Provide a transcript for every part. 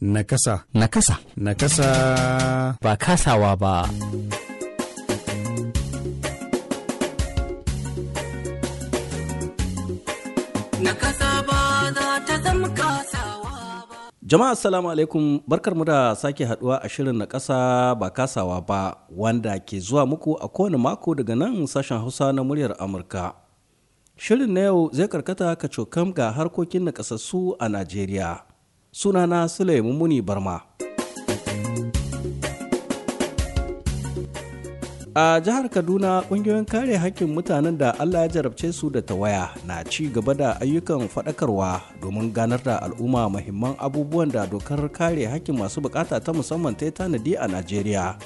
Nakasa. Nakasa. Nakasa. Ba kasawa ba. Nakasa ba za ta zama kasawa ba. Jama'a assalamu alaikum barkarmu da sake haɗuwa a shirin na ƙasa ba kasawa ba wanda ke zuwa muku a kowane mako daga nan sashen Hausa na muryar Amurka. Shirin na yau zai karkata ka cokam ga harkokin na ƙasassu a Najeriya. Sunana Sule Muni Barma. A jihar Kaduna, ƙungiyoyin kare hakkin mutanen da Allah ya jarabce su da tawaya na ci gaba da ayyukan faɗakarwa domin ganar da al'umma mahimman abubuwan da dokar kare hakkin masu buƙata ta musamman ta tanadi a Najeriya.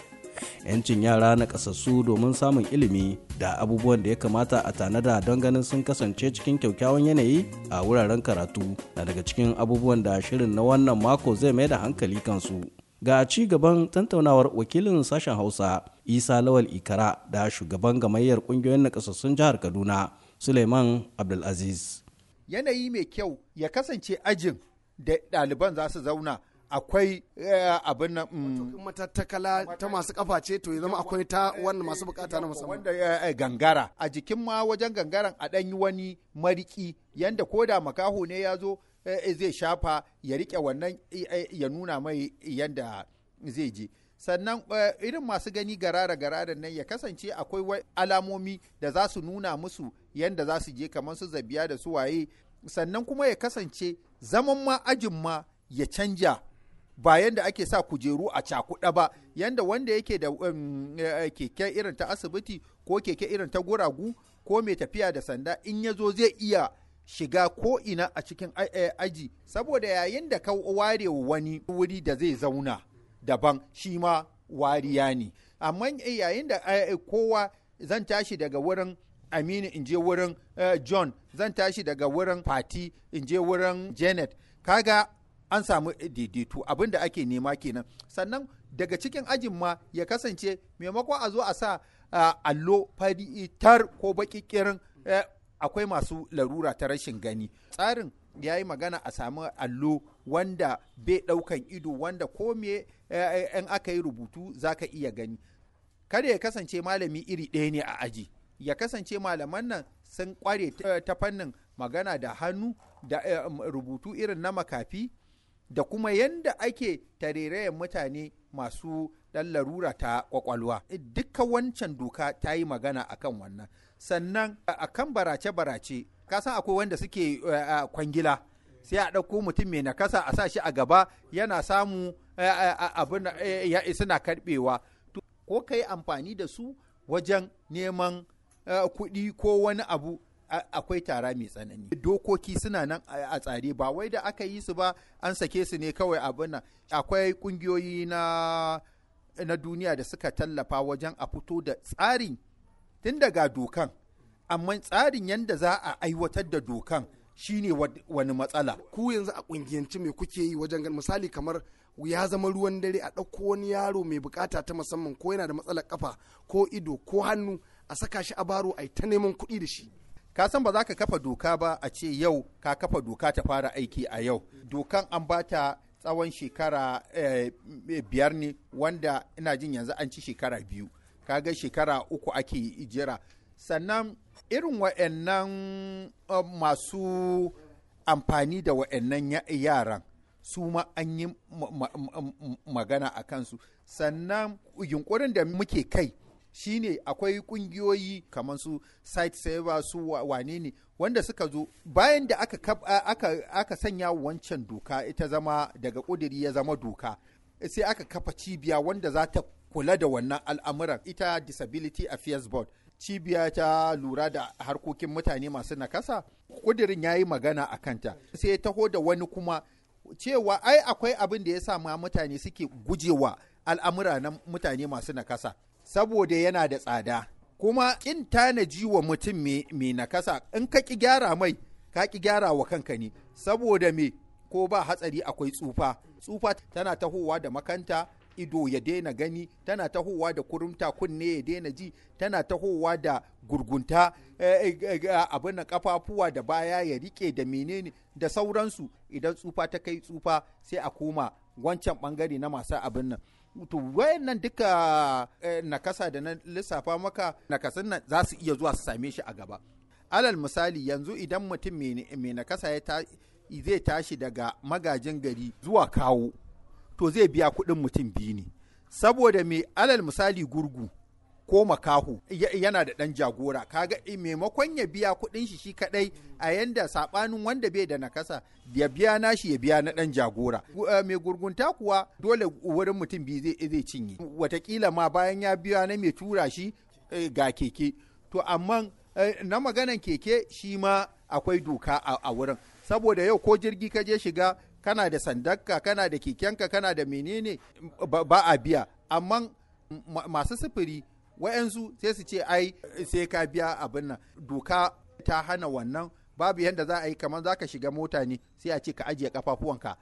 'Yancin yara na ƙasassu domin samun ilimi da abubuwan da ya kamata a tanada don ganin sun kasance cikin kyakkyawan yanayi a wuraren karatu na daga cikin abubuwan da shirin na wannan mako zai mai da hankali kansu. ga ci gaban tantaunawar wakilin sashen hausa isa lawal ikara da shugaban gamayyar ƙungiyoyin nakasassun jihar kaduna suleiman abdulaziz yanayi mai kyau ya kasance ajin da ɗaliban za su zauna akwai abin nan matattakala ta masu kafa ce to ya zama akwai ta wanda masu buƙata na musamman. Wanda gangara. A jikin ma wajen gangaran a ɗan yi wani mariki yanda koda makaho ne ya zo zai shafa ya riƙe wannan ya nuna mai yanda zai je sannan irin masu gani garara garara nan ya kasance akwai alamomi da za su nuna musu yanda za su je kamar su zabiya da su waye. Sannan kuma ya kasance zaman ma ajin ma ya canja. Ba yanda ake sa kujeru a cakuɗa ba. Yanda wanda yake da keke irin ta asibiti ko keke irin ta guragu ko mai tafiya da sanda in ya zo zai iya shiga ko ina a cikin aji. Saboda yayin da ka ware wani wuri da zai zauna daban shi ma wariya ne. Amma yayin da kowa zan tashi daga wurin aminu in je wurin john zan tashi daga wurin fati in je wurin janet. Kaga an samu daidaito. Abin da ake nema kenan. Sannan daga cikin ajin ma ya kasance maimakon a zo a sa allo fari tar ko baki kirin akwai masu larura ta rashin gani. Tsarin ya yi magana a samu allo wanda bai ɗaukan ido wanda ko me in aka yi rubutu za ka iya gani. Kada ya kasance malami iri ɗaya ne a aji. Ya kasance malaman nan sun kware ta fannin magana da hannu da rubutu irin na makafi da kuma yanda ake tarerayen mutane masu ɗan larura ta ƙwaƙwalwa dukkan wancan doka ta yi magana akan wannan. Sannan a kan barace-barace kasan akwai wanda suke kwangila. Sai a ɗauko mutum mai nakasa a sa shi a gaba yana samu abin suna karɓewa. Ko ka yi amfani da su wajen neman kuɗi ko wani abu akwai tara mai tsanani. Dokoki suna nan a tsare ba wai da aka yi su ba an sake su ne kawai abin nan. Akwai ƙungiyoyi na na duniya da suka tallafa wajen a fito da tsarin tun daga dokan. Amma tsarin yadda za a aiwatar da dokan shine wani matsala. Ku yanzu a kungiyance me kuke yi wajen misali kamar ya zama ruwan dare a ɗauko wani yaro mai buƙata ta musamman ko yana da matsalar kafa ko ido ko hannu a saka shi a baro a ta neman kuɗi da shi? Ka san ba za ka kafa doka ba a ce yau ka kafa doka ta fara aiki a yau. Dokan an bata tsawon shekara biyar ne wanda ina jin yanzu an ci shekara biyu. Kaga shekara uku ake jira. Sannan irin wa'annan masu amfani da wa'annan yaran su ma an yi magana a kansu. Sannan yunkurin da muke kai shine akwai kungiyoyi kamar su site saver su wane ne wanda suka zo bayan da aka, aka, aka sanya wancan doka ita zama daga ƙudiri ya zama doka sai aka kafa cibiya wanda za ta kula da wannan al'amuran. Ita disability affairs board cibiya ta lura da harkokin mutane masu nakasa ƙudirin ya yi magana a kanta. Sai ya taho da wani kuma cewa ai akwai abin da ya sa ma mutane suke gujewa al'amura na mutane masu nakasa. Saboda yana da tsada. Kuma in tanaji wa mutum mai nakasa. In ka ki gyara mai ka ki gyara wa kanka ne. Saboda me? Ko ba hatsari akwai tsufa. Tsufa tana tahowa da makanta ido ya daina gani tana tahowa da kurumta kunne ya daina ji tana tahowa da gurgunta abin na kafafuwa da baya ya riƙe da menene da sauransu. Idan tsufa ta kai tsufa sai a koma wancan ɓangare na masu abin nan. To wayannan duka eh, nakasa da na lissafa maka nakasun nan za su iya zuwa su same shi a gaba. Alal misali yanzu idan mutum mai nakasa zai tashi daga magajin gari zuwa kawo to zai biya kuɗin mutum biyu ne. Saboda mai alal misali gurgu. Ko makahu ya- yana da ɗan jagora. Kaga i- maimakon ya biya kuɗin shi shi kaɗai a yanda saɓanin wanda bai da nakasa ya biya nashi ya biya na ɗan jagora. Eh, mai gurgunta kuwa dole wurin mutum biyu zai cinye. Watakila ma bayan ya biya na mai tura shi eh, ga keke. To amma eh, na maganan keke shi ma akwai doka a wurin. Saboda yau ko jirgi ka je shiga kana da sandakka kana da kekenka kana da menene ba a biya. Amma ma- masu sufuri wa'yansu sai su ce ai sai ka biya abin nan doka ta hana wannan babu yadda za a yi kamar za ka shiga mota ne sai a ce ka ajiye kafafuwanka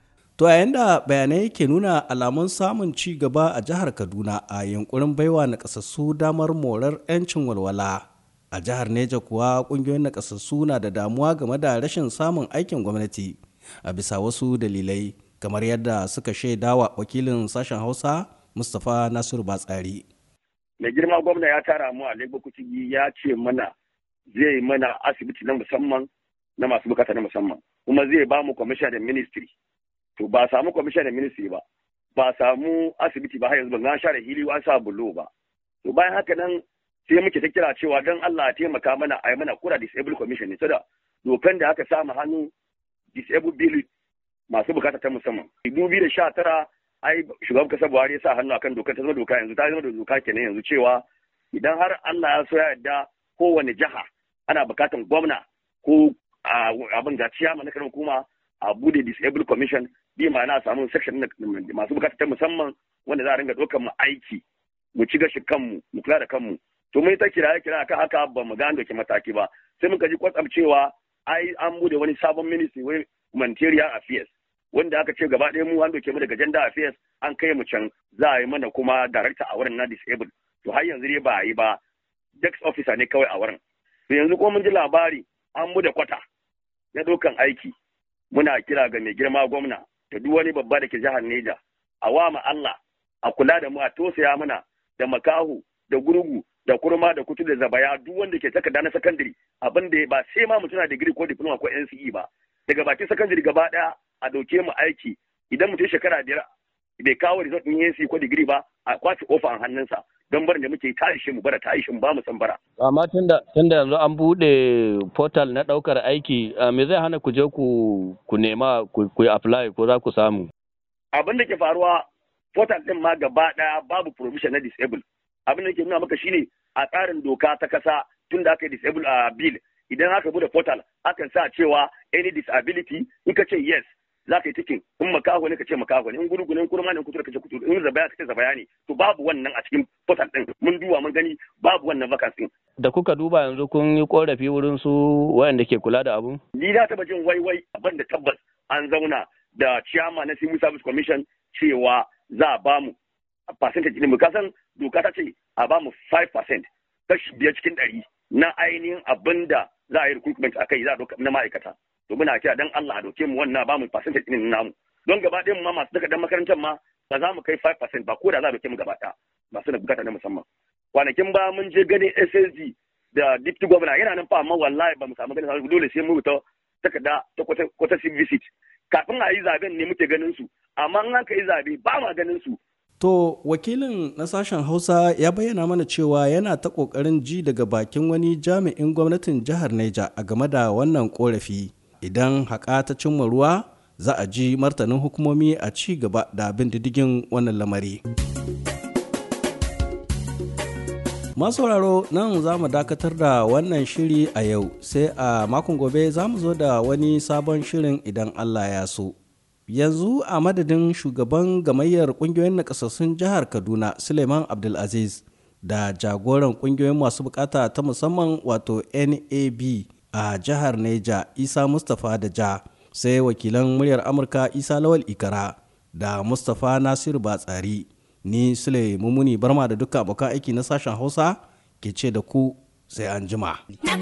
To a yanda bayanai ke nuna alamun samun ci gaba a jihar Kaduna a yunkurin baiwa nakasassu damar morar 'yancin walwala. A jihar Neja kuwa ƙungiyoyin nakasassu na da damuwa game da rashin samun aikin gwamnati a bisa wasu dalilai kamar yadda suka shaidawa wakilin sashen Hausa Mustapha Nasiru Batsari. Mai girma gwamna ya tara mu a Lagos Kucigi ya ce mana zai mana asibiti na musamman na masu buƙata na musamman. Kuma zai ba mu da ministry. To ba samu da ministry ba. Ba samu asibiti ba har yanzu ban share hili an sa bulo ba. To bayan haka nan sai muke ta kira cewa don Allah ya taimaka mana a yi mana kura disabled commission ne. Saboda dokan da aka samu hannu disabled bill masu buƙata ta musamman. Dubu biyu da sha tara ai shugaban kasa Buhari ya sa hannu akan dokar ta zama doka yanzu ta zama doka kenan yanzu cewa idan har Allah ya so ya yarda kowane jiha ana bukatan gwamna ko abin da ciyama na karin hukuma a buɗe disabled commission bi ma'ana samu section na masu buƙata ta musamman wanda za a ringa ɗaukar mu aiki mu ci gashi kanmu mu kula da kanmu. To yi ta kira kira akan haka ba mu gane doke mataki ba. Sai muka ji kwatsam cewa ai an buɗe wani sabon ministry wai humanitarian affairs. Wanda aka ce gaba ɗaya mu an doke mu daga gender affairs an kai mu can za a yi mana kuma director a wurin na disabled. To har yanzu dai ba a yi ba. Dex officer ne kawai a wurin. To yanzu ko mun ji labari an mu da kwata na ɗaukan aiki. Muna kira ga mai girma gwamna da duk wani babba da ke jihar Neja a wa ma Allah a kula da mu a tosaya mana da makahu da gurgu da kurma da kutu da zabaya duk wanda ke takarda na sakandare abin da ba sai ma mutum na digiri ko diploma ko NCE ba. Daga bakin sakandare gaba ɗaya a ɗauke mu aiki. Idan mutum shekara biyar bai kawo result din NCE ko digiri ba a ƙwace ofa a hannunsa don barin da muke tashi mu bara tashi mu ba mu san bara. Amma tunda tunda yanzu an buɗe portal na ɗaukar aiki, me zai hana ku je ku ku nema ku apply ko za ku samu? abin da ke faruwa portal din ma gaba ɗaya babu provision na disable. Abin da ke nuna maka shine a tsarin doka ta kasa tun da aka yi disable a bill idan aka buɗe portal akan sa cewa any disability in ka ce yes za ka yi tikin in makaho ne ka ce makaho ne. In gurgu ne in kurma ne in kutura ka ce kutura. In zabaya ka ce zabaya ne. To babu wannan a cikin portal din mun duba mun gani babu wannan vacancy Da kuka duba yanzu kun yi korafi wurin su wayanda ke kula da abun? ni na taba jin wai wai abin da tabbas an zauna da chairman na civil service commission cewa za a ba mu percentage din mu. Kasan doka ta ce a ba mu 5% kashi biyar cikin ɗari na ainihin abin da za a yi recruitment a kai za a doka na ma'aikata. To muna kira dan Allah a doke mu wannan ba mu percentage din namu. Don gaba ɗayan ma masu takardar makarantar ma ba za mu kai 5% ba ko da za a doke mu gaba ɗaya. Masu buƙata na musamman. Kwanakin ba mun je ganin SSG da deputy governor yana nan fa amma wallahi ba mu samu ganin dole sai mu rubuta takarda ta kwata visit. Kafin a yi zaɓen ne muke ganin su. Amma in aka yi zaɓe ba ma ganin su. To wakilin na sashen Hausa ya bayyana mana cewa yana ta ƙoƙarin ji daga bakin wani jami'in gwamnatin jihar Neja a game da wannan ƙorafi. Idan haƙa ta cimma ruwa za a ji martanin hukumomi a ci gaba da bin diddigin wannan lamari. masauraro nan za mu dakatar da wannan shiri a yau sai a makon gobe za mu zo da wani sabon shirin idan Allah ya so. yanzu a madadin shugaban gamayyar ƙungiyoyin nakasassun jihar kaduna suleiman abdulaziz da jagoran ƙungiyoyin masu buƙata ta musamman wato nab a jihar neja isa mustapha da ja. Sai wakilan muryar amurka isa lawal ikara da mustapha nasiru batsari. Ni sule mumuni barma da duka abokan aiki na sashen hausa ke ce da ku sai an jima. Na